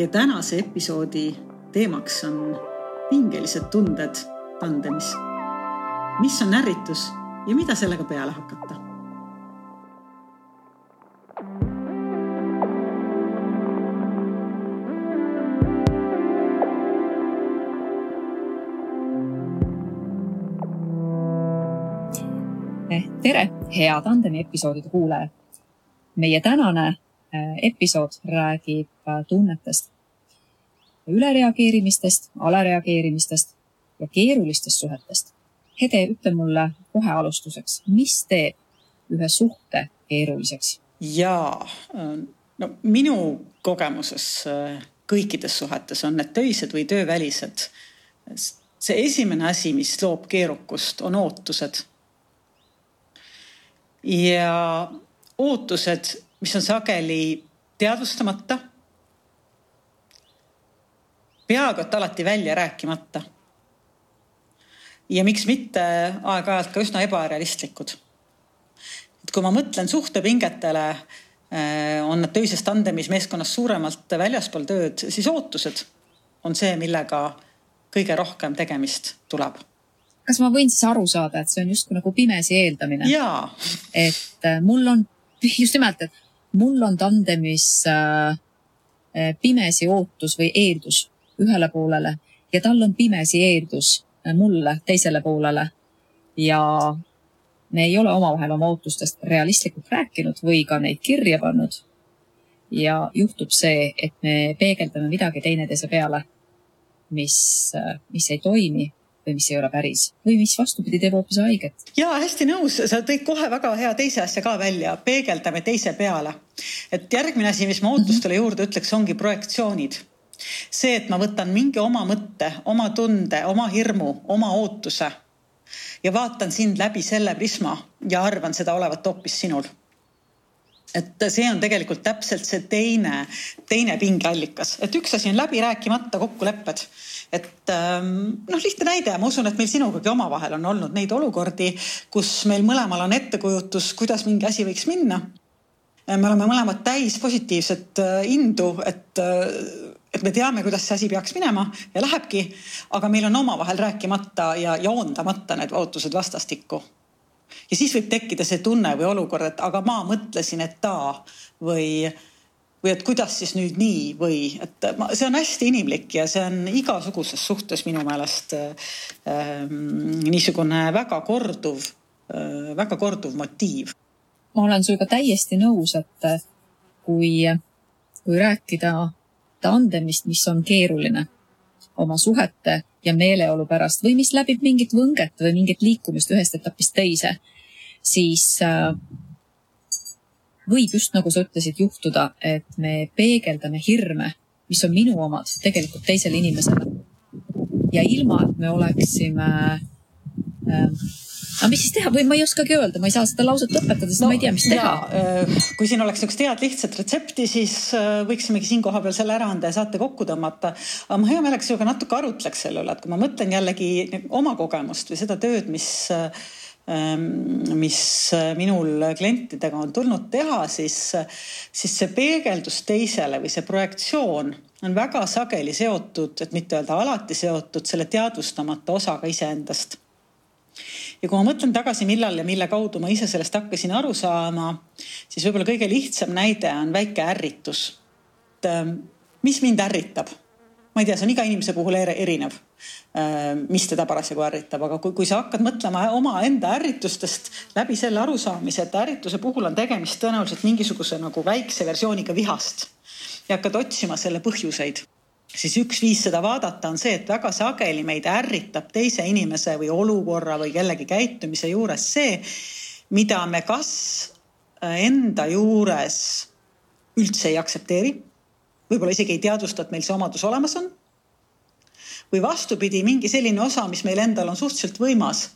meie tänase episoodi teemaks on pingelised tunded tandemis. mis on ärritus ja mida sellega peale hakata? Tere, hea tandemi episoodide kuulaja. meie tänane episood räägib äh, tunnetest, ülereageerimistest, alareageerimistest ja keerulistest suhetest. Hede, ütle mulle kohe alustuseks, mis teeb ühe suhte keeruliseks? jaa, no minu kogemuses äh, kõikides suhetes on need töised või töövälised. see esimene asi, mis loob keerukust, on ootused. ja ootused mis on sageli teadvustamata. peaaegu et alati välja rääkimata. ja miks mitte aeg-ajalt ka üsna ebarealistlikud. et kui ma mõtlen suhtepingetele, eh, on nad töises tandemis meeskonnas suuremalt väljaspool tööd, siis ootused on see, millega kõige rohkem tegemist tuleb kas ma võin siis aru saada, et see on justkui nagu pimesi eeldamine? et eh, mul on just nimelt, et mul on tandemis äh, äh, pimesi ootus või eeldus ühele poolele ja tal on pimesi eeldus äh, mulle teisele poolele. ja me ei ole omavahel oma ootustest realistlikult rääkinud või ka neid kirja pannud. ja juhtub see, et me peegeldame midagi teineteise peale, mis, mis ei toimi või mis ei ole päris või mis vastupidi teeb hoopis haiget. ja hästi nõus, sa tõid kohe väga hea teise asja ka välja, peegeldame teise peale. et järgmine asi, mis ma ootustele mhm. juurde ütleks, ongi projektsioonid. see, et ma võtan mingi oma mõtte, oma tunde, oma hirmu, oma ootuse ja vaatan sind läbi selle prisma ja arvan seda olevat hoopis sinul et see on tegelikult täpselt see teine, teine pingeallikas, et üks asi on läbi rääkimata kokkulepped. et ähm, noh, lihtne näide, ma usun, et meil sinugagi omavahel on olnud neid olukordi, kus meil mõlemal on ettekujutus, kuidas mingi asi võiks minna. me oleme mõlemad täis positiivset äh, indu, et äh, et me teame, kuidas see asi peaks minema ja lähebki, aga meil on omavahel rääkimata ja joondamata need ootused vastastikku ja siis võib tekkida see tunne või olukord, et aga ma mõtlesin, et ta või, või et kuidas siis nüüd nii või et ma, see on hästi inimlik ja see on igasuguses suhtes minu meelest äh, niisugune väga korduv äh,, väga korduv motiiv. ma olen sinuga täiesti nõus, et kui, kui rääkida tandemist, mis on keeruline oma suhete ja meeleolu pärast või mis läbib mingit võnget või mingit liikumist ühest etapist teise, siis äh, võib just nagu sa ütlesid, juhtuda, et me peegeldame hirme, mis on minu omad, tegelikult teisele inimesele. ja ilma, et me oleksime äh, aga mis siis teha või ma ei oskagi öelda, ma ei saa seda lauset lõpetada, sest no, ma ei tea, mis teha. Äh, kui siin oleks niisugust head lihtsat retsepti, siis äh, võiksimegi siin kohapeal selle ära anda ja saate kokku tõmmata. aga ma hea meelega sinuga natuke arutleks selle üle, et kui ma mõtlen jällegi oma kogemust või seda tööd, mis ähm, mis minul klientidega on tulnud teha, siis, siis see peegeldus teisele või see projektsioon on väga sageli seotud, et mitte öelda alati seotud selle teadvustamata osaga iseendast ja kui ma mõtlen tagasi, millal ja mille kaudu ma ise sellest hakkasin aru saama, siis võib-olla kõige lihtsam näide on väike ärritus. et ähm, mis mind ärritab? ma ei tea, see on iga inimese puhul erinev, ähm, mis teda parasjagu ärritab, aga kui, kui sa hakkad mõtlema omaenda ärritustest läbi selle arusaamise, et ärrituse puhul on tegemist tõenäoliselt mingisuguse nagu väikse versiooniga vihast ja hakkad otsima selle põhjuseid siis üks viis seda vaadata on see, et väga sageli meid ärritab teise inimese või olukorra või kellegi käitumise juures see, mida me kas äh, enda juures üldse ei aktsepteeri, võib-olla isegi ei teadvusta, et meil see omadus olemas on. või vastupidi, mingi selline osa, mis meil endal on suhteliselt võimas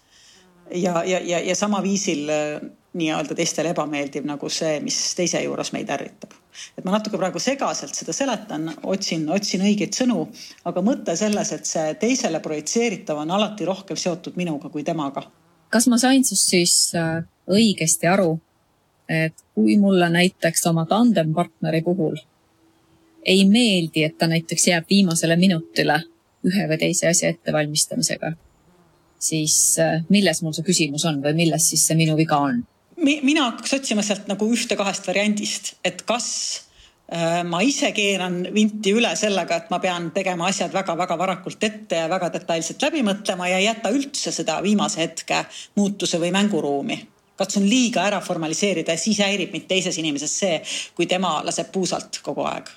ja, ja, ja, ja sama viisil äh, nii-öelda teistele ebameeldiv nagu see, mis teise juures meid ärritab. Et ma natuke praegu segaselt seda seletan, otsin, otsin õigeid sõnu, aga mõte selles, et see teisele projitseeritav on alati rohkem seotud minuga kui temaga. kas ma sain sinust siis äh, õigesti aru, et kui mulle näiteks oma tandempartneri puhul ei meeldi, et ta näiteks jääb viimasele minutile ühe või teise asja ettevalmistamisega, siis äh, milles mul see küsimus on või milles siis see minu viga on? Mina hakkaks otsima sealt nagu ühte-kahest variandist, et kas äh, ma ise keeran vinti üle sellega, et ma pean tegema asjad väga-väga varakult ette ja väga detailselt läbi mõtlema ja ei jäta üldse seda viimase hetke muutuse või mänguruumi. Katsun liiga ära formaliseerida ja siis häirib mind teises inimeses see, kui tema laseb puusalt kogu aeg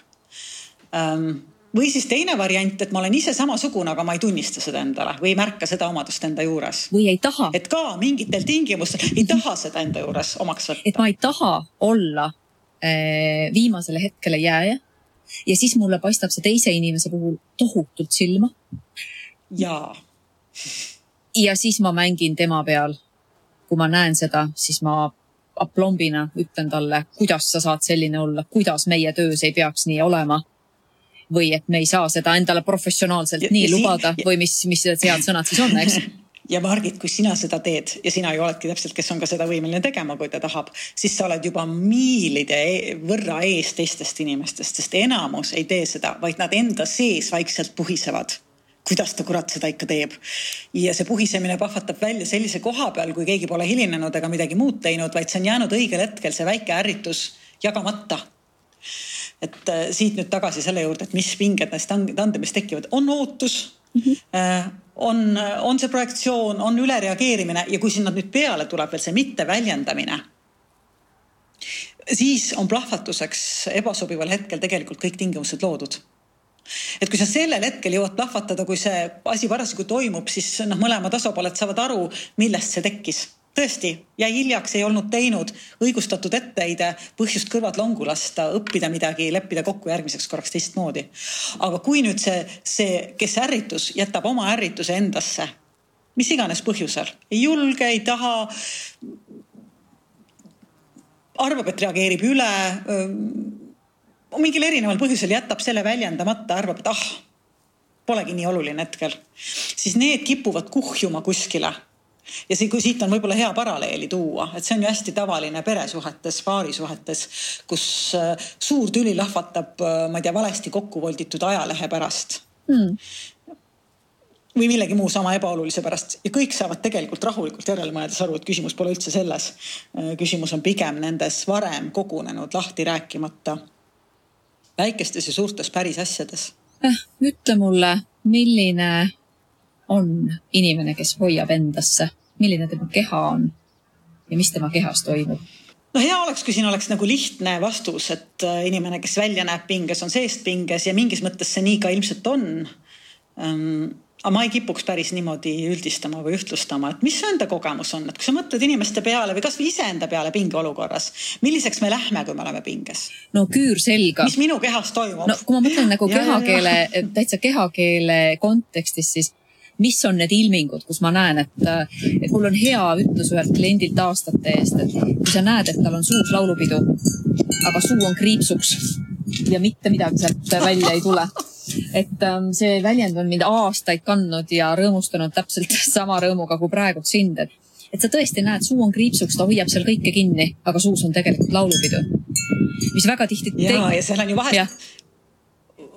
või siis teine variant, et ma olen ise samasugune, aga ma ei tunnista seda endale või ei märka seda omadust enda juures. või ei taha. et ka mingitel tingimustel ei taha seda enda juures omaks võtta. et ma ei taha olla äh, viimasele hetkele jääja ja siis mulle paistab see teise inimese puhul tohutult silma. jaa. ja siis ma mängin tema peal. kui ma näen seda, siis ma aplombina ütlen talle, kuidas sa saad selline olla, kuidas meie töös ei peaks nii olema või et me ei saa seda endale professionaalselt ja, nii ja lubada ja, või mis, mis head sõnad siis on, eks. Ja Margit, kui sina seda teed ja sina ju oledki täpselt, kes on ka seda võimeline tegema, kui ta tahab, siis sa oled juba miilide e-, võrra ees teistest inimestest, sest enamus ei tee seda, vaid nad enda sees vaikselt puhisevad. Kuidas ta kurat seda ikka teeb. ja see puhisemine pahvatab välja sellise koha peal, kui keegi pole hilinenud ega midagi muud teinud, vaid see on jäänud õigel hetkel see väike ärritus jagamata et äh, siit nüüd tagasi selle juurde, et mis pinged neist tandemis tekivad, on ootus mm. -hmm. on, on see projektsioon, on ülereageerimine ja kui sinna nüüd peale tuleb veel see mitteväljendamine, siis on plahvatuseks ebasobival hetkel tegelikult kõik tingimused loodud et kui sa sellel hetkel jõuad plahvatada, kui see asi parasjagu toimub, siis noh, mõlemad osapooled saavad aru, millest see tekkis tõesti jäi hiljaks, ei olnud teinud, õigustatud etteheide, põhjust kõrvad longu lasta, õppida midagi, leppida kokku järgmiseks korraks teistmoodi. aga kui nüüd see, see, kes ärritus, jätab oma ärrituse endasse, mis iganes põhjusel, ei julge, ei taha, arvab, et reageerib üle, mingil erineval põhjusel jätab selle väljendamata, arvab, et ah, polegi nii oluline hetkel, siis need kipuvad kuhjuma kuskile ja see, kui siit on võib-olla hea paralleeli tuua, et see on ju hästi tavaline peresuhetes, paarisuhetes, kus äh, suur tüli lahvatab, äh, ma ei tea, valesti kokku volditud ajalehe pärast mm. või millegi muu sama ebaolulise pärast ja kõik saavad tegelikult rahulikult järele mõeldes aru, et küsimus pole üldse selles. Äh, küsimus on pigem nendes varem kogunenud lahti rääkimata väikestes ja suurtes päris asjades eh,. ütle mulle, milline on inimene, kes hoiab endasse, milline tema keha on ja mis tema kehas toimub? no hea oleks, kui siin oleks nagu lihtne vastus, et äh, inimene, kes välja näeb pinges, on seest pinges ja mingis mõttes see nii ka ilmselt on um, aga ma ei kipuks päris niimoodi üldistama või ühtlustama, et mis su enda kogemus on, et kui sa mõtled inimeste peale või kasvõi iseenda peale pingeolukorras, milliseks me lähme, kui me oleme pinges? no küür selga. mis minu kehas toimub? no kui ma mõtlen nagu kehakeele, täitsa kehakeele kontekstis, siis mis on need ilmingud, kus ma näen, et, et mul on hea ütlus ühelt kliendilt aastate eest, et kui sa näed, et tal on suus laulupidu, aga suu on kriipsuks ja mitte midagi sealt välja ei tule. et ähm, see väljend on mind aastaid kandnud ja rõõmustanud täpselt sama rõõmuga kui praegu sind, et et sa tõesti näed, suu on kriipsuks, ta hoiab seal kõike kinni, aga suus on tegelikult laulupidu. mis väga tihti. ja, ja seal on ju vahest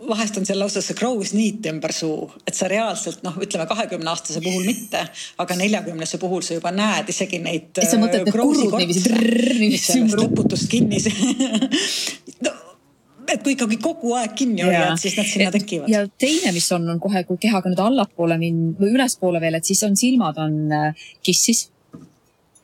vahest on seal lausa see crow's niit ümber suu, et sa reaalselt noh, ütleme kahekümne aastase puhul mitte, aga neljakümnese puhul sa juba näed isegi neid. sa mõtled need kurud niiviisi. mis sellest lõputust kinni no, et kui ikkagi kogu aeg kinni hoiad, siis nad sinna tekivad. ja teine, mis on, on kohe, kui kehaga nüüd allapoole minna või ülespoole veel, et siis on silmad on äh, kissis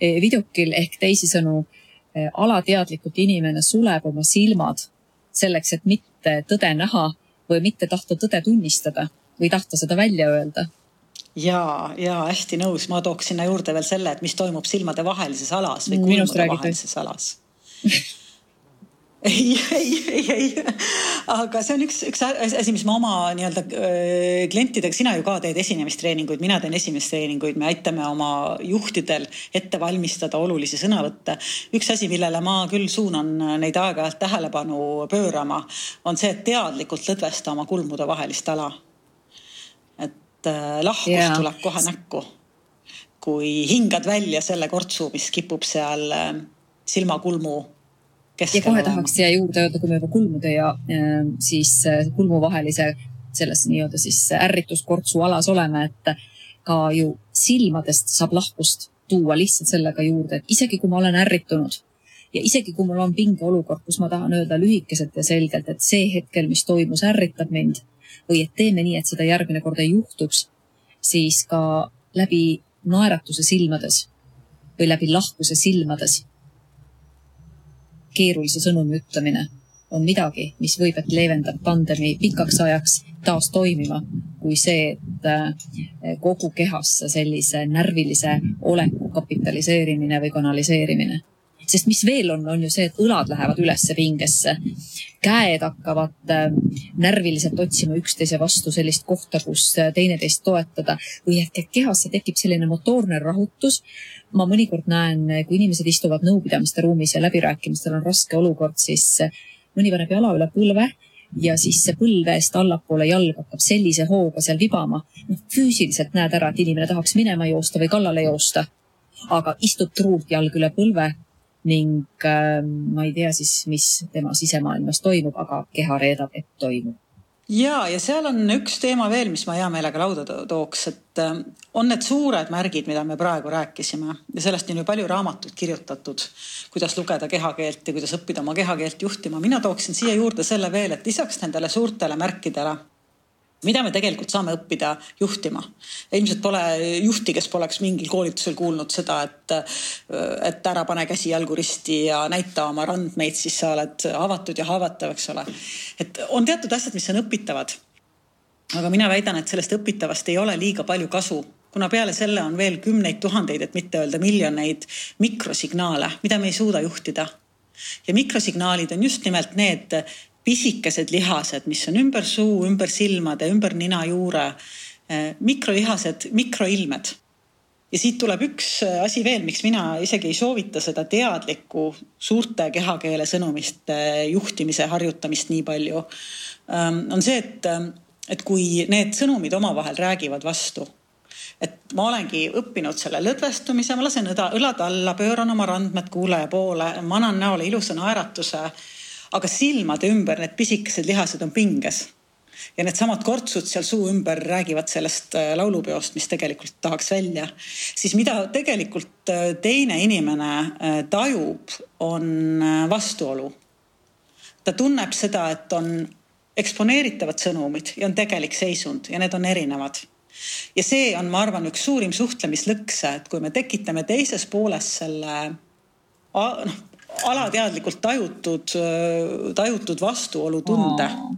e, vidukil ehk teisisõnu e, alateadlikult inimene suleb oma silmad selleks, et mitte tõde näha või mitte tahta tõde tunnistada või tahta seda välja öelda. Ja, ja hästi nõus, ma tooks sinna juurde veel selle, et mis toimub silmade vahelises alas või kulmude vahelises alas ei, ei, ei, ei, aga see on üks, üks asi, mis ma oma nii-öelda äh, klientidega, sina ju ka teed esinemistreeninguid, mina teen esinemistreeninguid, me aitame oma juhtidel ette valmistada olulisi sõnavõtte. üks asi, millele ma küll suunan neid aeg-ajalt tähelepanu pöörama, on see, et teadlikult lõdvesta oma kulmude vahelist ala. et äh, lahkus yeah. tuleb kohe näkku, kui hingad välja selle kortsu, mis kipub seal äh, silmakulmu ja kohe tahaks siia juurde öelda, kui me juba kulmude ja äh, siis äh, kulmuvahelise selles nii-öelda siis ärrituskortsu alas oleme, et ka ju silmadest saab lahkust tuua lihtsalt sellega juurde, et isegi kui ma olen ärritunud ja isegi kui mul on pingeolukord, kus ma tahan öelda lühikeselt ja selgelt, et see hetkel, mis toimus, ärritab mind või et teeme nii, et seda järgmine kord ei juhtuks, siis ka läbi naeratuse silmades või läbi lahkuse silmades keerulise sõnumi ütlemine on midagi, mis võib, et leevendab tandemi pikaks ajaks taas toimima, kui see, et äh, kogu kehasse sellise närvilise oleku kapitaliseerimine või kanaliseerimine sest mis veel on, on ju see, et õlad lähevad ülesse pingesse. käed hakkavad äh, närviliselt otsima üksteise vastu sellist kohta, kus äh, teineteist toetada või et kehasse tekib selline motoorne rahutus. ma mõnikord näen, kui inimesed istuvad nõupidamiste ruumis ja läbirääkimistel on raske olukord, siis äh, mõni paneb jala üle põlve ja siis see põlvest allapoole jalg hakkab sellise hooga seal vibama. noh, füüsiliselt näed ära, et inimene tahaks minema joosta või kallale joosta aga istub truult jalg üle põlve ning äh, ma ei tea siis, mis tema sisemaailmas toimub, aga keha reedab, et toimub ja, ja seal on üks teema veel, mis ma hea meelega lauda tooks, et äh, on need suured märgid, mida me praegu rääkisime ja sellest on ju palju raamatuid kirjutatud, kuidas lugeda kehakeelt ja kuidas õppida oma kehakeelt juhtima. mina tooksin siia juurde selle veel, et lisaks nendele suurtele märkidele mida me tegelikult saame õppida juhtima. ilmselt pole juhti, kes poleks mingil koolitusel kuulnud seda, et, et ära pane käsi jalgu risti ja näita oma randmeid, siis sa oled avatud ja haavatav, eks ole. et on teatud asjad, mis on õpitavad. aga mina väidan, et sellest õpitavast ei ole liiga palju kasu kuna peale selle on veel kümneid tuhandeid, et mitte öelda miljoneid mikrosignaale, mida me ei suuda juhtida. ja mikrosignaalid on just nimelt need pisikesed lihased, mis on ümber suu, ümber silmade, ümber ninajuure, eh, mikrolihased, mikroilmed. ja siit tuleb üks eh, asi veel, miks mina isegi ei soovita seda teadlikku suurte kehakeele sõnumiste juhtimise harjutamist nii palju. Ähm, on see, et, et kui need sõnumid omavahel räägivad vastu et ma olengi õppinud selle lõdvestumise, ma lasen õda, õlad alla, pööran oma randmed kuulaja poole, ma annan näole ilusa naeratuse aga silmade ümber need pisikesed lihased on pinges. ja needsamad kortsud seal suu ümber räägivad sellest äh, laulupeost, mis tegelikult tahaks välja. siis mida tegelikult äh, teine inimene äh, tajub, on vastuolu. ta tunneb seda, et on eksponeeritavad sõnumid ja on tegelik seisund ja need on erinevad ja see on, ma arvan, üks suurim suhtlemislõkse, et kui me tekitame teises pooles selle noh, alateadlikult tajutud, tajutud vastuolutunde oh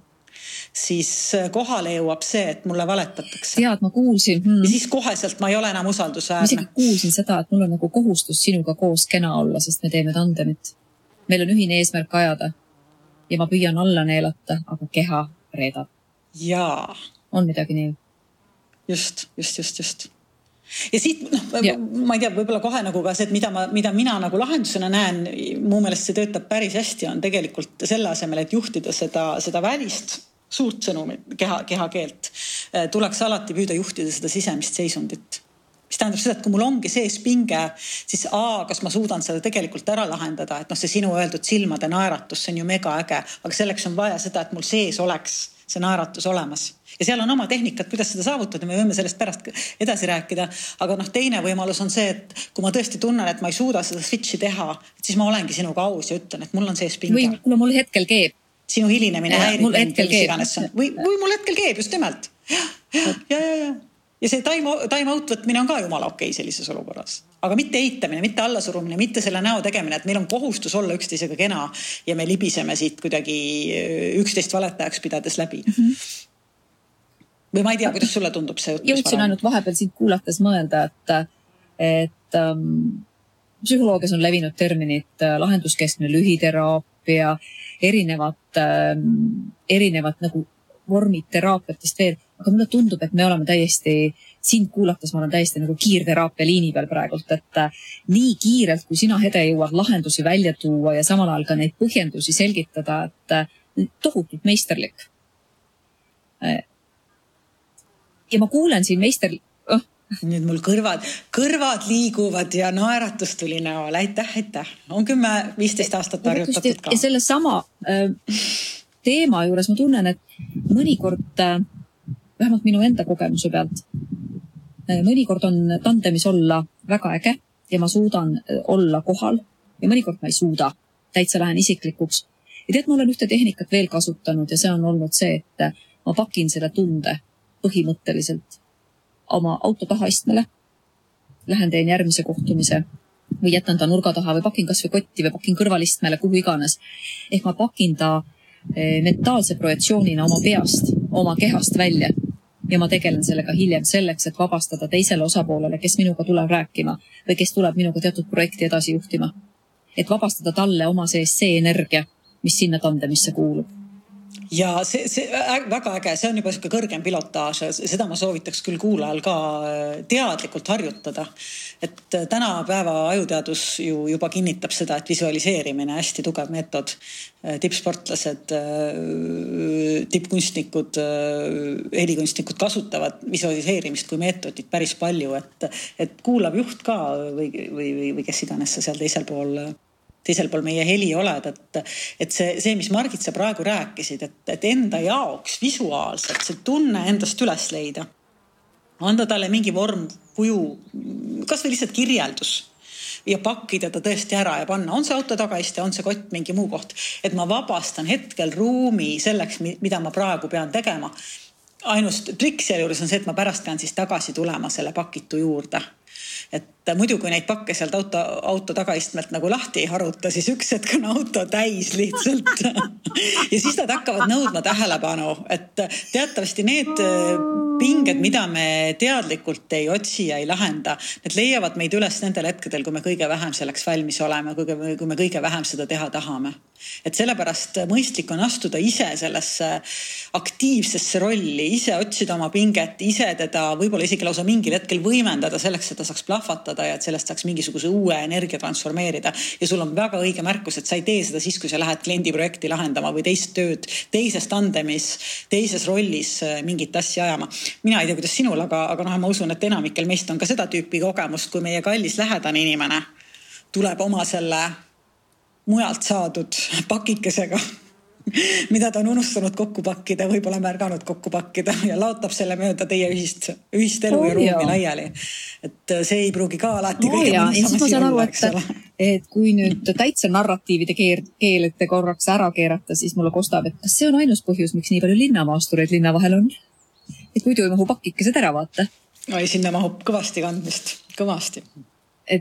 siis kohale jõuab see, et mulle valetatakse. tead, ma kuulsin hmm.. ja siis koheselt ma ei ole enam usaldusväärne. ma isegi kuulsin seda, et mul on nagu kohustus sinuga koos kena olla, sest me teeme tandemit. meil on ühine eesmärk ajada. ja ma püüan alla neelata, aga keha reedab. jaa. on midagi nii? just, just, just, just ja siit noh, ma ei tea, võib-olla kohe nagu ka see, et mida ma, mida mina nagu lahendusena näen, mu meelest see töötab päris hästi, on tegelikult selle asemel, et juhtida seda, seda välist suurt sõnumit, keha, kehakeelt, eh, tuleks alati püüda juhtida seda sisemist seisundit. Mis tähendab seda, et kui mul ongi sees pinge, siis A, kas ma suudan seda tegelikult ära lahendada, et noh, see sinu öeldud silmade naeratus, see on ju megaäge, aga selleks on vaja seda, et mul sees oleks see naeratus olemas ja seal on oma tehnikad, kuidas seda saavutada, me võime sellest pärast edasi rääkida. aga noh, teine võimalus on see, et kui ma tõesti tunnen, et ma ei suuda seda switch'i teha, siis ma olengi sinuga aus ja ütlen, et mul on sees pinge. või kuule, mul hetkel keeb. sinu hilinemine häirib mind mis iganes see on või, või mul hetkel keeb just nimelt. ja, ja, ja, ja ja see time, time out võtmine on ka jumala okei okay sellises olukorras, aga mitte eitamine, mitte allasurumine, mitte selle näo tegemine, et meil on kohustus olla üksteisega kena ja me libiseme siit kuidagi üksteist valetajaks pidades läbi. Mm. -hmm või ma ei tea, kuidas sulle tundub see jõudsin ainult vahepeal sind kuulates mõelda, et, et ähm, psühholoogias on levinud terminid äh, lahenduskeskne lühiteraapia, erinevad ähm,, erinevad nagu vormid teraapiatest veel, aga mulle tundub, et me oleme täiesti, sind kuulates ma olen täiesti nagu kiirteraapia liini peal praegult, et äh, nii kiirelt, kui sina, Hede, jõuad lahendusi välja tuua ja samal ajal ka neid põhjendusi selgitada, et äh, tohutult meisterlik äh, ja ma kuulen siin meister, oh, nüüd mul kõrvad, kõrvad liiguvad ja naeratus tuli näole, aitäh, aitäh. on kümme-viisteist aastat harjutatud ka. ja sellesama teema juures ma tunnen, et mõnikord äh, vähemalt minu enda kogemuse pealt äh,. mõnikord on tandemis olla väga äge ja ma suudan äh, olla kohal ja mõnikord ma ei suuda. täitsa lähen isiklikuks. ja tead, ma olen ühte tehnikat veel kasutanud ja see on olnud see, et äh, ma pakin selle tunde põhimõtteliselt oma auto tahaistmele. Lähen teen järgmise kohtumise või jätan ta nurga taha või pakin kasvõi kotti või pakin kõrvalistmele, kuhu iganes. ehk ma pakin ta mentaalse projektsioonina oma peast, oma kehast välja ja ma tegelen sellega hiljem selleks, et vabastada teisele osapoolele, kes minuga tuleb rääkima või kes tuleb minuga teatud projekti edasi juhtima. et vabastada talle oma sees see energia, mis sinna tandemisse kuulub ja see, see väga äge, see on juba sihuke kõrgem pilotaaž, seda ma soovitaks küll kuulajal ka äh, teadlikult harjutada. Et äh, tänapäeva ajuteadus ju juba kinnitab seda, et visualiseerimine hästi tugev meetod. Äh, tippsportlased, tippkunstnikud, helikunstnikud kasutavad visualiseerimist kui meetodit päris palju, et, et kuulab juht ka või, või, või, või kes iganes sa seal teisel pool teisel pool meie heli oled, et, et see, see, mis Margit, sa praegu rääkisid, et, et enda jaoks visuaalselt see tunne endast üles leida. Anda talle mingi vorm, kuju, kasvõi lihtsalt kirjeldus. Ja pakkida ta tõesti ära ja panna, on see auto tagaiste, on see kott, mingi muu koht, et ma vabastan hetkel ruumi selleks, mida ma praegu pean tegema. ainus trikk sealjuures on see, et ma pärast pean siis tagasi tulema selle pakitu juurde. Et muidu, kui neid pakke sealt auto, auto tagaistmelt nagu lahti ei haruta, siis üks hetk on auto täis lihtsalt. Ja siis nad hakkavad nõudma tähelepanu, et teatavasti need pinged, mida me teadlikult ei otsi ja ei lahenda, need leiavad meid üles nendel hetkedel, kui me kõige vähem selleks valmis oleme, kui me kõige vähem seda teha tahame. Et sellepärast mõistlik on astuda ise sellesse aktiivsesse rolli, ise otsida oma pinget, ise teda võib-olla isegi lausa mingil hetkel võimendada selleks, et ta saaks plahvatada ja et sellest saaks mingisuguse uue energia transformeerida. ja sul on väga õige märkus, et sa ei tee seda siis, kui sa lähed kliendiprojekti lahendama või teist tööd teises tandemis, teises rollis äh, mingit asja ajama. mina ei tea, kuidas sinul, aga, aga noh, ma usun, et enamikel meist on ka seda tüüpi kogemust, kui meie kallis lähedane inimene tuleb oma selle mujalt saadud pakikesega mida ta on unustanud kokku pakkida, võib-olla märganud kokku pakkida ja laotab selle mööda teie ühist, ühist elu oh, ja ruumi laiali. et see ei pruugi ka alati oh, kõige mõnusam asi olla, eks ole. et kui nüüd täitsa narratiivide keer, keelete korraks ära keerata, siis mulle kostab, et kas see on ainus põhjus, miks nii palju linnamaastureid linna vahel on? et muidu ei mahu pakikesed ära, vaata. oi, sinna mahub kõvasti kandmist, kõvasti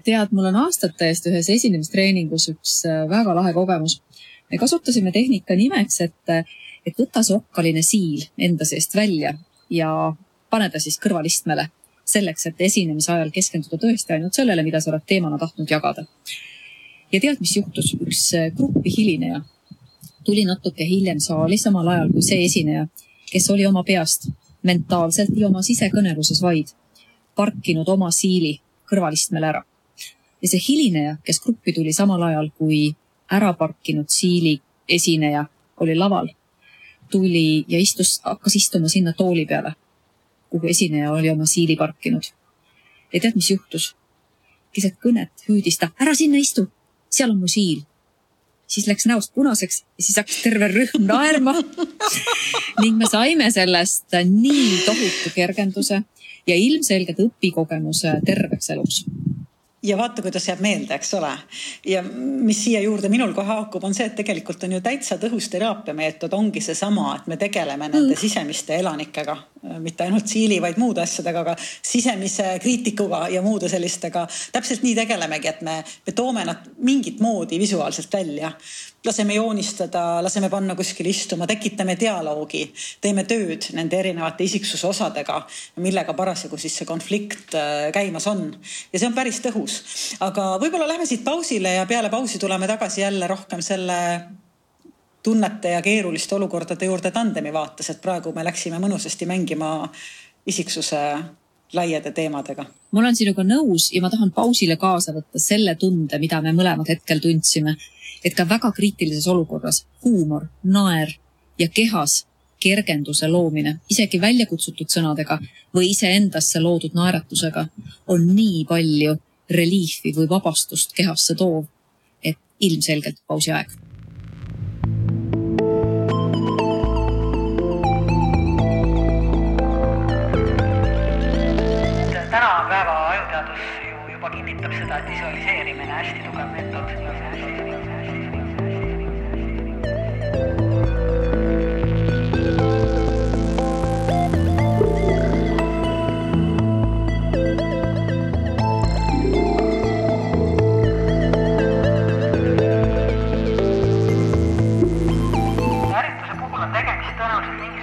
tead, mul on aastate eest ühes esinemistreeningus üks äh, väga lahe kogemus. Me kasutasime tehnika nimeks, et, et võta see okkaline siil enda seest välja ja pane ta siis kõrvalistmele selleks, et esinemise ajal keskenduda tõesti ainult sellele, mida sa oled teemana tahtnud jagada. ja tead, mis juhtus? üks äh, grupi hilineja tuli natuke hiljem saali, samal ajal kui see esineja, kes oli oma peast mentaalselt ja oma sisekõneluses vaid parkinud oma siili kõrvalistmele ära ja see hilineja, kes gruppi tuli samal ajal, kui ära parkinud siili esineja oli laval, tuli ja istus, hakkas istuma sinna tooli peale, kuhu esineja oli oma siili parkinud. ja tead, mis juhtus? keset kõnet hüüdis ta, ära sinna istu, seal on mu siil. siis läks näost punaseks ja siis hakkas terve rühm naerma ning me saime sellest nii tohutu kergenduse ja ilmselgelt õpikogemuse terveks eluks ja vaata, kuidas jääb meelde, eks ole. ja mis siia juurde minul kohe haakub, on see, et tegelikult on ju täitsa tõhus teraapiameetod, ongi seesama, et me tegeleme nende mm. sisemiste elanikega, mitte ainult siili, vaid muude asjadega, aga sisemise kriitikuga ja muude sellistega. täpselt nii tegelemegi, et me, me toome nad mingit moodi visuaalselt välja laseme joonistada, laseme panna kuskile istuma, tekitame dialoogi, teeme tööd nende erinevate isiksuse osadega, millega parasjagu siis see konflikt äh, käimas on. ja see on päris tõhus. aga võib-olla lähme siit pausile ja peale pausi tuleme tagasi jälle rohkem selle tunnete ja keeruliste olukordade juurde tandemi vaates, et praegu me läksime mõnusasti mängima isiksuse laiade teemadega. ma olen sinuga nõus ja ma tahan pausile kaasa võtta selle tunde, mida me mõlemad hetkel tundsime et ka väga kriitilises olukorras huumor, naer ja kehas kergenduse loomine, isegi välja kutsutud sõnadega või iseendasse loodud naeratusega, on nii palju reliifi või vabastust kehasse toov, et ilmselgelt pausi aeg. Tänapäeva ajuteadus ju juba kinnitab seda, et visualiseerimine hästi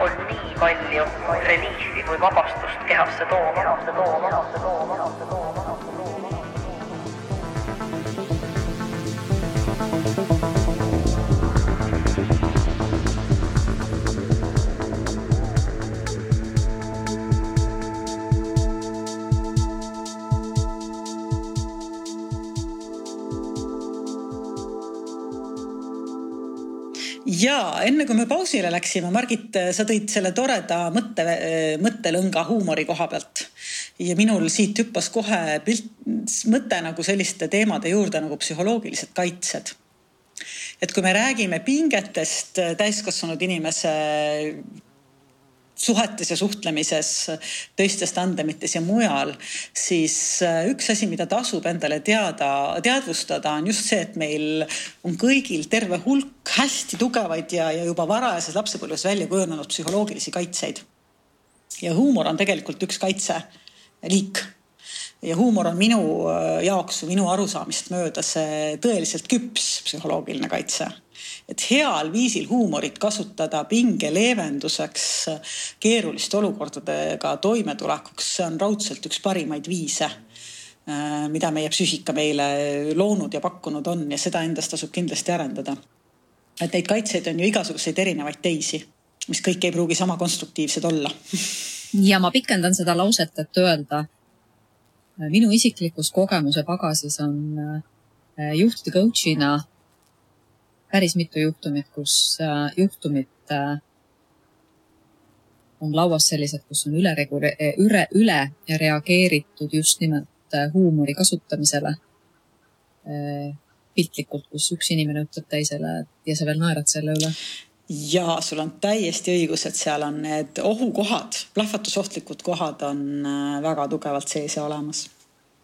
on nii palju reliifi või vabastust kehasse tooma. Ja enne kui me pausile läksime, Margit, sa tõid selle toreda mõtte, mõttelõnga huumori koha pealt. ja minul siit hüppas kohe pilt, mõte nagu selliste teemade juurde nagu psühholoogilised kaitsed. et kui me räägime pingetest täiskasvanud inimese suhetes ja suhtlemises, teistes tandemites ja mujal, siis äh, üks asi, mida tasub endale teada, teadvustada, on just see, et meil on kõigil terve hulk hästi tugevaid ja, ja juba varajases lapsepõlves välja kujunenud psühholoogilisi kaitseid. ja huumor on tegelikult üks kaitseliik ja huumor on minu äh, jaoks minu arusaamist mööda see tõeliselt küps psühholoogiline kaitse et heal viisil huumorit kasutada pinge leevenduseks, keeruliste olukordadega toimetulekuks, see on raudselt üks parimaid viise äh, mida meie psüühika meile loonud ja pakkunud on ja seda endas tasub kindlasti arendada. et neid kaitseid on ju igasuguseid erinevaid teisi, mis kõik ei pruugi sama konstruktiivsed olla ja ma pikendan seda lauset, et öelda, minu isiklikus kogemuse pagasis on äh, juhtide coach'ina päris mitu juhtumit, kus äh, juhtumid äh, on lauas sellised, kus on üle, üle, üle reageeritud just nimelt äh, huumori kasutamisele. piltlikult, kus üks inimene ütleb teisele ja sa veel naerad selle üle ja sul on täiesti õigus, et seal on need ohukohad, plahvatusohtlikud kohad on väga tugevalt sees ja olemas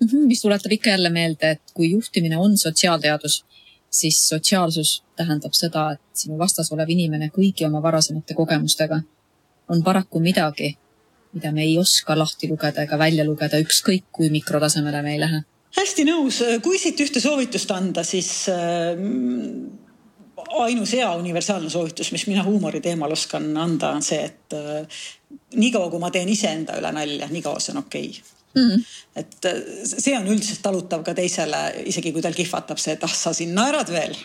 mm. -hmm, mis tuletab ikka jälle meelde, et kui juhtimine on sotsiaalteadus, siis sotsiaalsus tähendab seda, et sinu vastas olev inimene kõigi oma varasemate kogemustega on paraku midagi, mida me ei oska lahti lugeda ega välja lugeda, ükskõik kui mikrotasemele me ei lähe. hästi nõus, kui siit ühte soovitust anda, siis äh, ainus hea universaalne soovitus, mis mina huumori teemal oskan anda, on see, et äh, niikaua kui ma teen iseenda üle nalja, niikaua see on okei okay mm. et äh, see on üldiselt talutav ka teisele, isegi kui tal kihvatab see, et ah, sa siin naerad veel.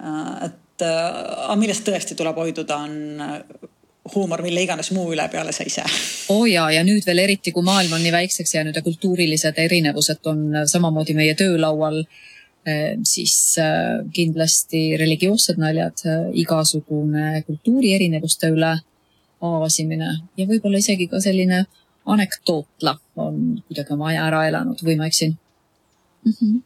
Äh, et äh, aga millest tõesti tuleb hoiduda, on huumor mille iganes muu üle peale sa ise. oo oh ja, ja nüüd veel eriti, kui maailm on nii väikseks jäänud ja kultuurilised erinevused on samamoodi meie töölaual, siis kindlasti religioossed naljad, igasugune kultuuri erinevuste üle aasimine ja võib-olla isegi ka selline anekdootla on kuidagi oma aja ära elanud või ma eksin mm? -hmm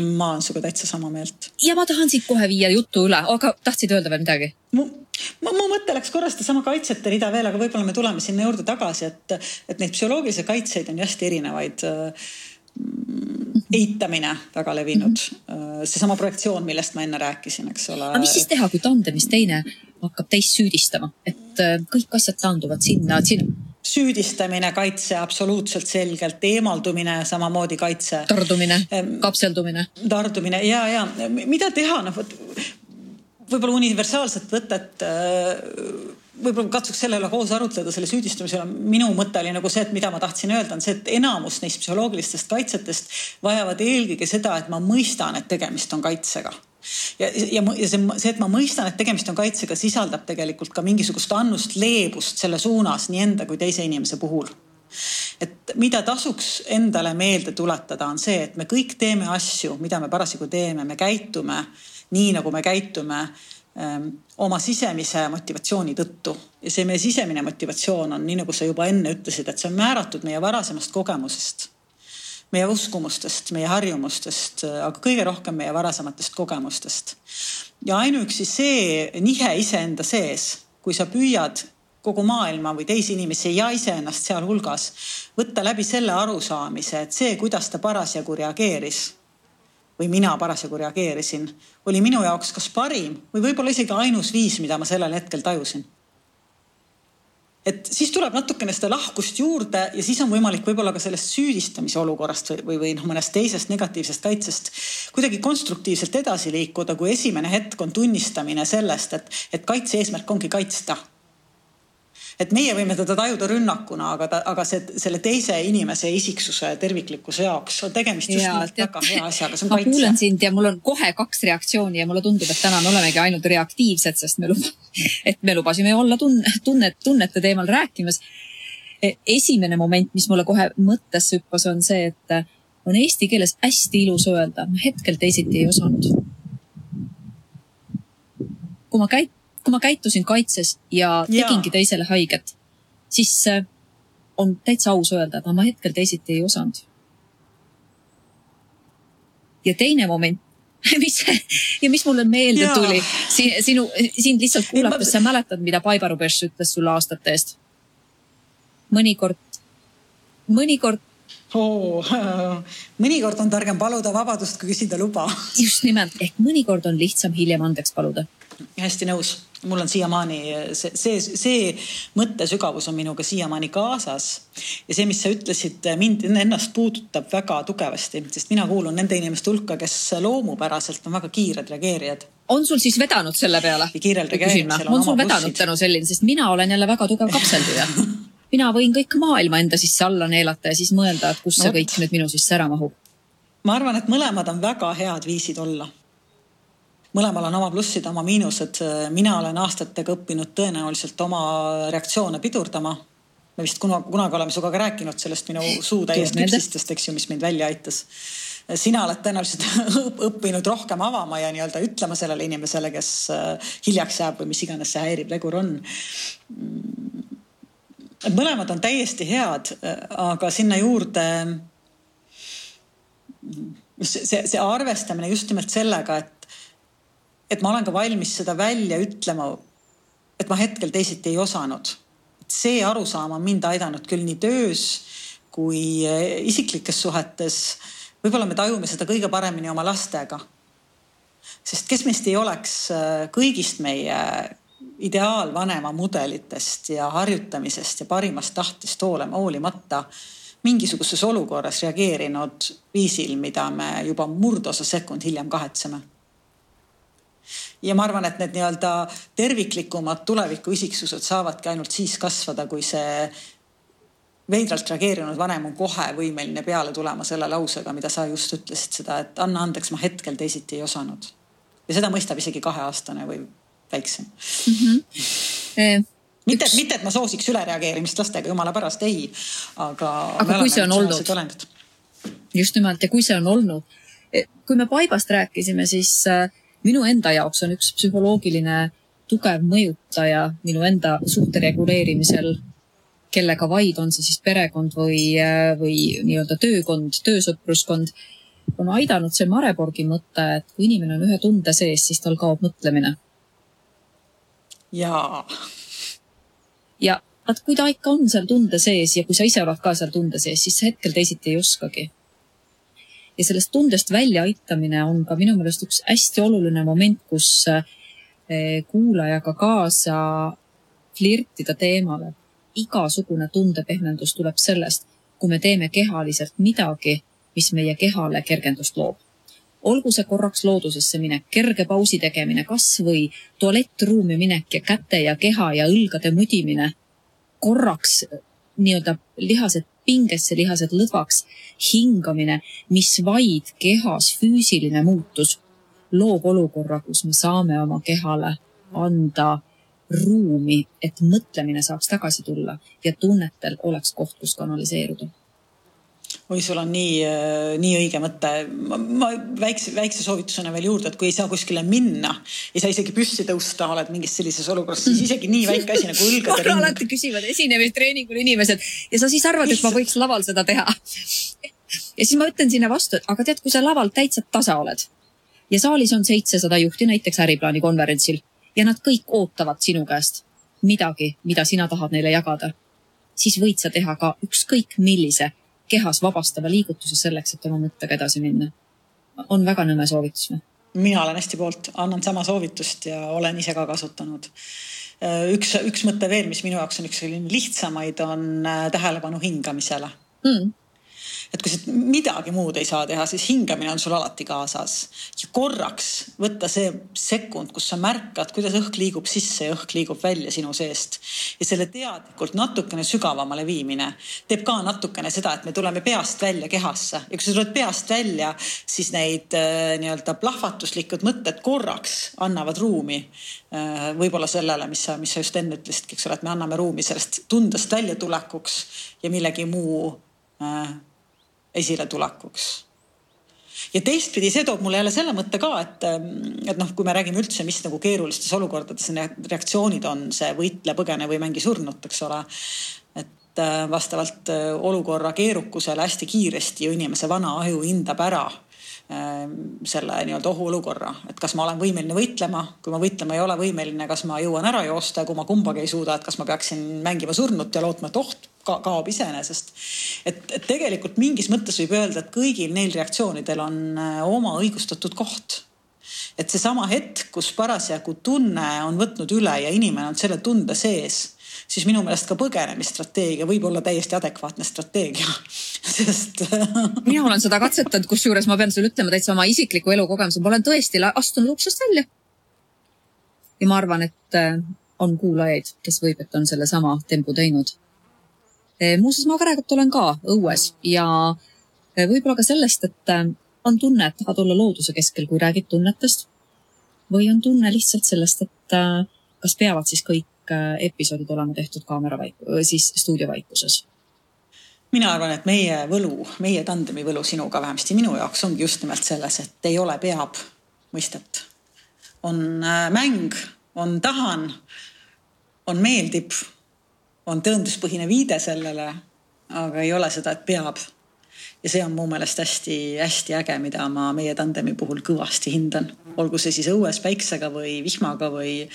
ma olen sinuga täitsa sama meelt. ja ma tahan siit kohe viia jutu üle, aga tahtsid öelda veel midagi? mu, mu mõte läks korra sedasama kaitsete rida veel, aga võib-olla me tuleme sinna juurde tagasi, et, et neid psühholoogilisi kaitseid on hästi erinevaid mm, eitamine väga levinud mm -hmm., seesama projektsioon, millest ma enne rääkisin, eks ole. aga mis siis teha, kui tandemis teine hakkab teist süüdistama, et äh, kõik asjad taanduvad sinna, sinna süüdistamine, kaitse absoluutselt selgelt, eemaldumine samamoodi kaitse. tardumine, kapseldumine. tardumine ja, ja mida teha, noh vot võib-olla universaalset võtet äh, võib-olla katsuks selle üle koos arutleda, selle süüdistamise üle. minu mõte oli nagu see, et mida ma tahtsin öelda, on see, et enamus neist psühholoogilistest kaitsetest vajavad eelkõige seda, et ma mõistan, et tegemist on kaitsega ja, ja, ja see, see, et ma mõistan, et tegemist on kaitsega, sisaldab tegelikult ka mingisugust annust leebust selle suunas nii enda kui teise inimese puhul. Et mida tasuks endale meelde tuletada, on see, et me kõik teeme asju, mida me parasjagu teeme, me käitume nii, nagu me käitume ähm, oma sisemise motivatsiooni tõttu. ja see meie sisemine motivatsioon on, nii nagu sa juba enne ütlesid, et see on määratud meie varasemast kogemusest, meie uskumustest, meie harjumustest, aga kõige rohkem meie varasematest kogemustest. ja ainuüksi see nihe iseenda sees, kui sa püüad kogu maailma või teisi inimesi ja iseennast sealhulgas võtta läbi selle arusaamise, et see, kuidas ta parasjagu reageeris või mina parasjagu reageerisin, oli minu jaoks kas parim või võib-olla isegi ainus viis, mida ma sellel hetkel tajusin. Et siis tuleb natukene seda lahkust juurde ja siis on võimalik võib-olla ka sellest süüdistamise olukorrast või, või, või noh, mõnest teisest negatiivsest kaitsest kuidagi konstruktiivselt edasi liikuda, kui esimene hetk on tunnistamine sellest, et, et kaitse eesmärk ongi kaitsta et meie võime teda tajuda rünnakuna, aga ta, aga see, selle teise inimese isiksuse terviklikkuse jaoks on tegemist just nimelt väga hea asjaga, see on kaitse. ma kuulan sind ja mul on kohe kaks reaktsiooni ja mulle tundub, et täna me olemegi ainult reaktiivsed, sest me lub-, et me lubasime olla tunne, tunnet, tunnete teemal rääkimas. E, esimene moment, mis mulle kohe mõttesse hüppas, on see, et on eesti keeles hästi ilus öelda, ma hetkel teisiti ei osanud. kui ma käit-, kui ma käitusin kaitses ja tegingi ja. teisele haiget, siis on täitsa aus öelda, et ma hetkel teisiti ei osanud. ja teine moment, mis ja mis mulle meelde ja. tuli sinu, sind lihtsalt kuulates, sa mäletad, mida Baibaru Beš ütles sulle aastate eest? mõnikord, mõnikord oh,. mõnikord on targem paluda vabadust, kui küsida luba. just nimelt, ehk mõnikord on lihtsam hiljem andeks paluda. hästi nõus mul on siiamaani see, see, see mõttesügavus on minuga siiamaani kaasas. ja see, mis sa ütlesid, mind ennast puudutab väga tugevasti, sest mina kuulun nende inimeste hulka, kes loomupäraselt on väga kiired reageerijad. on sul siis vedanud selle peale? on sul vedanud tänu selline, sest mina olen jälle väga tugev kapselduja mina võin kõik maailma enda sisse alla neelata ja siis mõelda, et kus no, see kõik nüüd minu sisse ära mahub. ma arvan, et mõlemad on väga head viisid olla mõlemal on oma plussid, oma miinused. mina olen aastatega õppinud tõenäoliselt oma reaktsioone pidurdama. me vist kunagi, kunagi oleme sinuga ka rääkinud sellest minu suu täiesti lüpsistest, eks ju, mis mind välja aitas. sina oled tõenäoliselt õppinud rohkem avama ja nii-öelda ütlema sellele inimesele, kes äh, hiljaks jääb või mis iganes see häiriv tegur on mõlemad on täiesti head, aga sinna juurde see, see arvestamine just nimelt sellega, et et ma olen ka valmis seda välja ütlema. et ma hetkel teisiti ei osanud. see arusaam on mind aidanud küll nii töös kui eh, isiklikes suhetes. võib-olla me tajume seda kõige paremini oma lastega. sest kes meist ei oleks eh, kõigist meie ideaalvanema mudelitest ja harjutamisest ja parimast tahtest hoolema, hoolimata mingisuguses olukorras reageerinud viisil, mida me juba murdosa sekund hiljem kahetseme ja ma arvan, et need nii-öelda terviklikumad tulevikuisiksused saavadki ainult siis kasvada, kui see veidralt reageerinud vanem on kohe võimeline peale tulema selle lausega, mida sa just ütlesid seda, et anna andeks, ma hetkel teisiti ei osanud. ja seda mõistab isegi kaheaastane või väiksem mm. -hmm. Mitte üks..., mitte, et ma soosiks ülereageerimist lastega, jumala pärast, ei, aga. aga kui see on olnud? just nimelt ja kui see on olnud, eh, kui me paibast rääkisime, siis äh, minu enda jaoks on üks psühholoogiline tugev mõjutaja minu enda suhte reguleerimisel, kellega vaid, on see siis perekond või, või nii-öelda töökond, töösõpruskond, on aidanud see Mareborgi mõte, et kui inimene on ühe tunde sees, siis tal kaob mõtlemine. jaa. ja vaat kui ta ikka on seal tunde sees ja kui sa ise oled ka seal tunde sees, siis hetkel teisiti ei oskagi ja sellest tundest väljaaitamine on ka minu meelest üks hästi oluline moment, kus eh, kuulajaga kaasa flirtida teemale. igasugune tundepehmendus tuleb sellest, kui me teeme kehaliselt midagi, mis meie kehale kergendust loob. olgu see korraks loodusesse minek, kerge pausi tegemine, kasvõi tualettruumi minek ja käte ja keha ja õlgade mudimine. korraks nii-öelda lihased pingesse, lihased lõdvaks, hingamine, mis vaid kehas füüsiline muutus loob olukorra, kus me saame oma kehale anda ruumi, et mõtlemine saaks tagasi tulla ja tunnetel oleks koht, kus kanaliseeruda oi, sul on nii, äh, nii õige mõte. ma väikse, väikse soovitusena veel juurde, et kui ei saa kuskile minna, ei saa isegi püsti tõusta, oled mingis sellises olukorras, siis isegi nii väike asi nagu õlgade ring. alati küsivad esinemistreeningul inimesed ja sa siis arvad, et ma võiks laval seda teha. ja siis ma ütlen sinna vastu, et aga tead, kui sa laval täitsa tasa oled ja saalis on seitsesada juhti näiteks äriplaani konverentsil ja nad kõik ootavad sinu käest midagi, mida sina tahad neile jagada, siis võid sa teha ka ükskõik millise kehas vabastava liigutuse selleks, et oma mõttega edasi minna. on väga nõme soovitus või? mina olen hästi poolt, annan sama soovitust ja olen ise ka kasutanud. üks, üks mõte veel, mis minu jaoks on üks selline lihtsamaid, on äh, tähelepanu hingamisele mm et kui sa midagi muud ei saa teha, siis hingamine on sul alati kaasas. ja korraks võtta see sekund, kus sa märkad, kuidas õhk liigub sisse ja õhk liigub välja sinu seest. ja selle teadlikult natukene sügavamale viimine teeb ka natukene seda, et me tuleme peast välja kehasse ja kui sa tuled peast välja, siis neid äh, nii-öelda plahvatuslikud mõtted korraks annavad ruumi äh, võib-olla sellele, mis sa, mis sa just enne ütlesidki, eks ole, et me anname ruumi sellest tundest väljatulekuks ja millegi muu äh, esiletulekuks. ja teistpidi, see toob mulle jälle selle mõtte ka, et, et noh, kui me räägime üldse, mis nagu keerulistes olukordades need reaktsioonid on, see võitle, põgene või mängi surnut, eks ole. et äh, vastavalt äh, olukorra keerukusele hästi kiiresti ju inimese vana aju hindab ära selle nii-öelda ohuolukorra, et kas ma olen võimeline võitlema, kui ma võitlema ei ole võimeline, kas ma jõuan ära joosta ja kui ma kumbagi ei suuda, et kas ma peaksin mängima surnut ja lootma, et oht ka kaob iseenesest. et, et tegelikult mingis mõttes võib öelda, et kõigil neil reaktsioonidel on äh, oma õigustatud koht. Et seesama hetk, kus parasjagu tunne on võtnud üle ja inimene on selle tunde sees siis minu meelest ka põgenemisstrateegia võib olla täiesti adekvaatne strateegia sest mina olen seda katsetanud, kusjuures ma pean sulle ütlema täitsa oma isikliku elukogemuse, ma olen tõesti astunud uksest välja. ja ma arvan, et äh, on kuulajaid, kes võib, et on sellesama tembu teinud. Äh, muuseas, ma praegult olen ka õues ja äh, võib-olla ka sellest, et on tunne, et tahad olla looduse keskel, kui räägid tunnetest. või on tunne lihtsalt sellest, et kas peavad siis kõik episoodid olema tehtud kaamera vaik-, siis stuudiovaikuses? mina arvan, et meie võlu, meie tandemi võlu sinuga, vähemasti minu jaoks ongi just nimelt selles, et ei ole peab mõistet. on äh, mäng, on tahan, on meeldib, on tõenduspõhine viide sellele, aga ei ole seda, et peab. ja see on mu meelest hästi-hästi äge, mida ma meie tandemi puhul kõvasti hindan, olgu see siis õues päiksega või vihmaga või.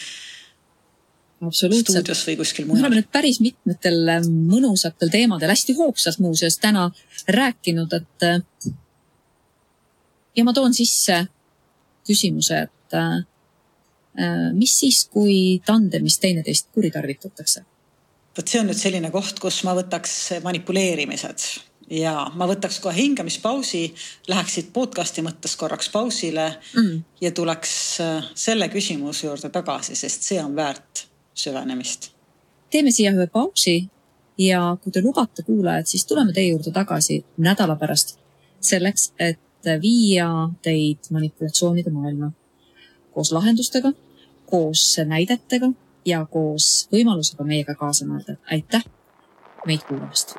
Stuudios või kuskil mujal. me oleme nüüd päris mitmetel äh, mõnusatel teemadel, hästi hoogsalt muuseas täna rääkinud, et äh, ja ma toon sisse küsimuse, et äh, mis siis, kui tandemis teineteist kuritarvitatakse? vot see on nüüd selline koht, kus ma võtaks manipuleerimised ja ma võtaks kohe hingamispausi, läheksid podcast'i mõttes korraks pausile mm. ja tuleks selle küsimuse juurde tagasi, sest see on väärt süvenemist. teeme siia ühe pausi ja kui te lubate, kuulajad, siis tuleme teie juurde tagasi nädala pärast selleks, et viia teid manipulatsioonide maailma koos lahendustega, koos näidetega ja koos võimalusega meiega kaasa mõelda. aitäh meid kuulamast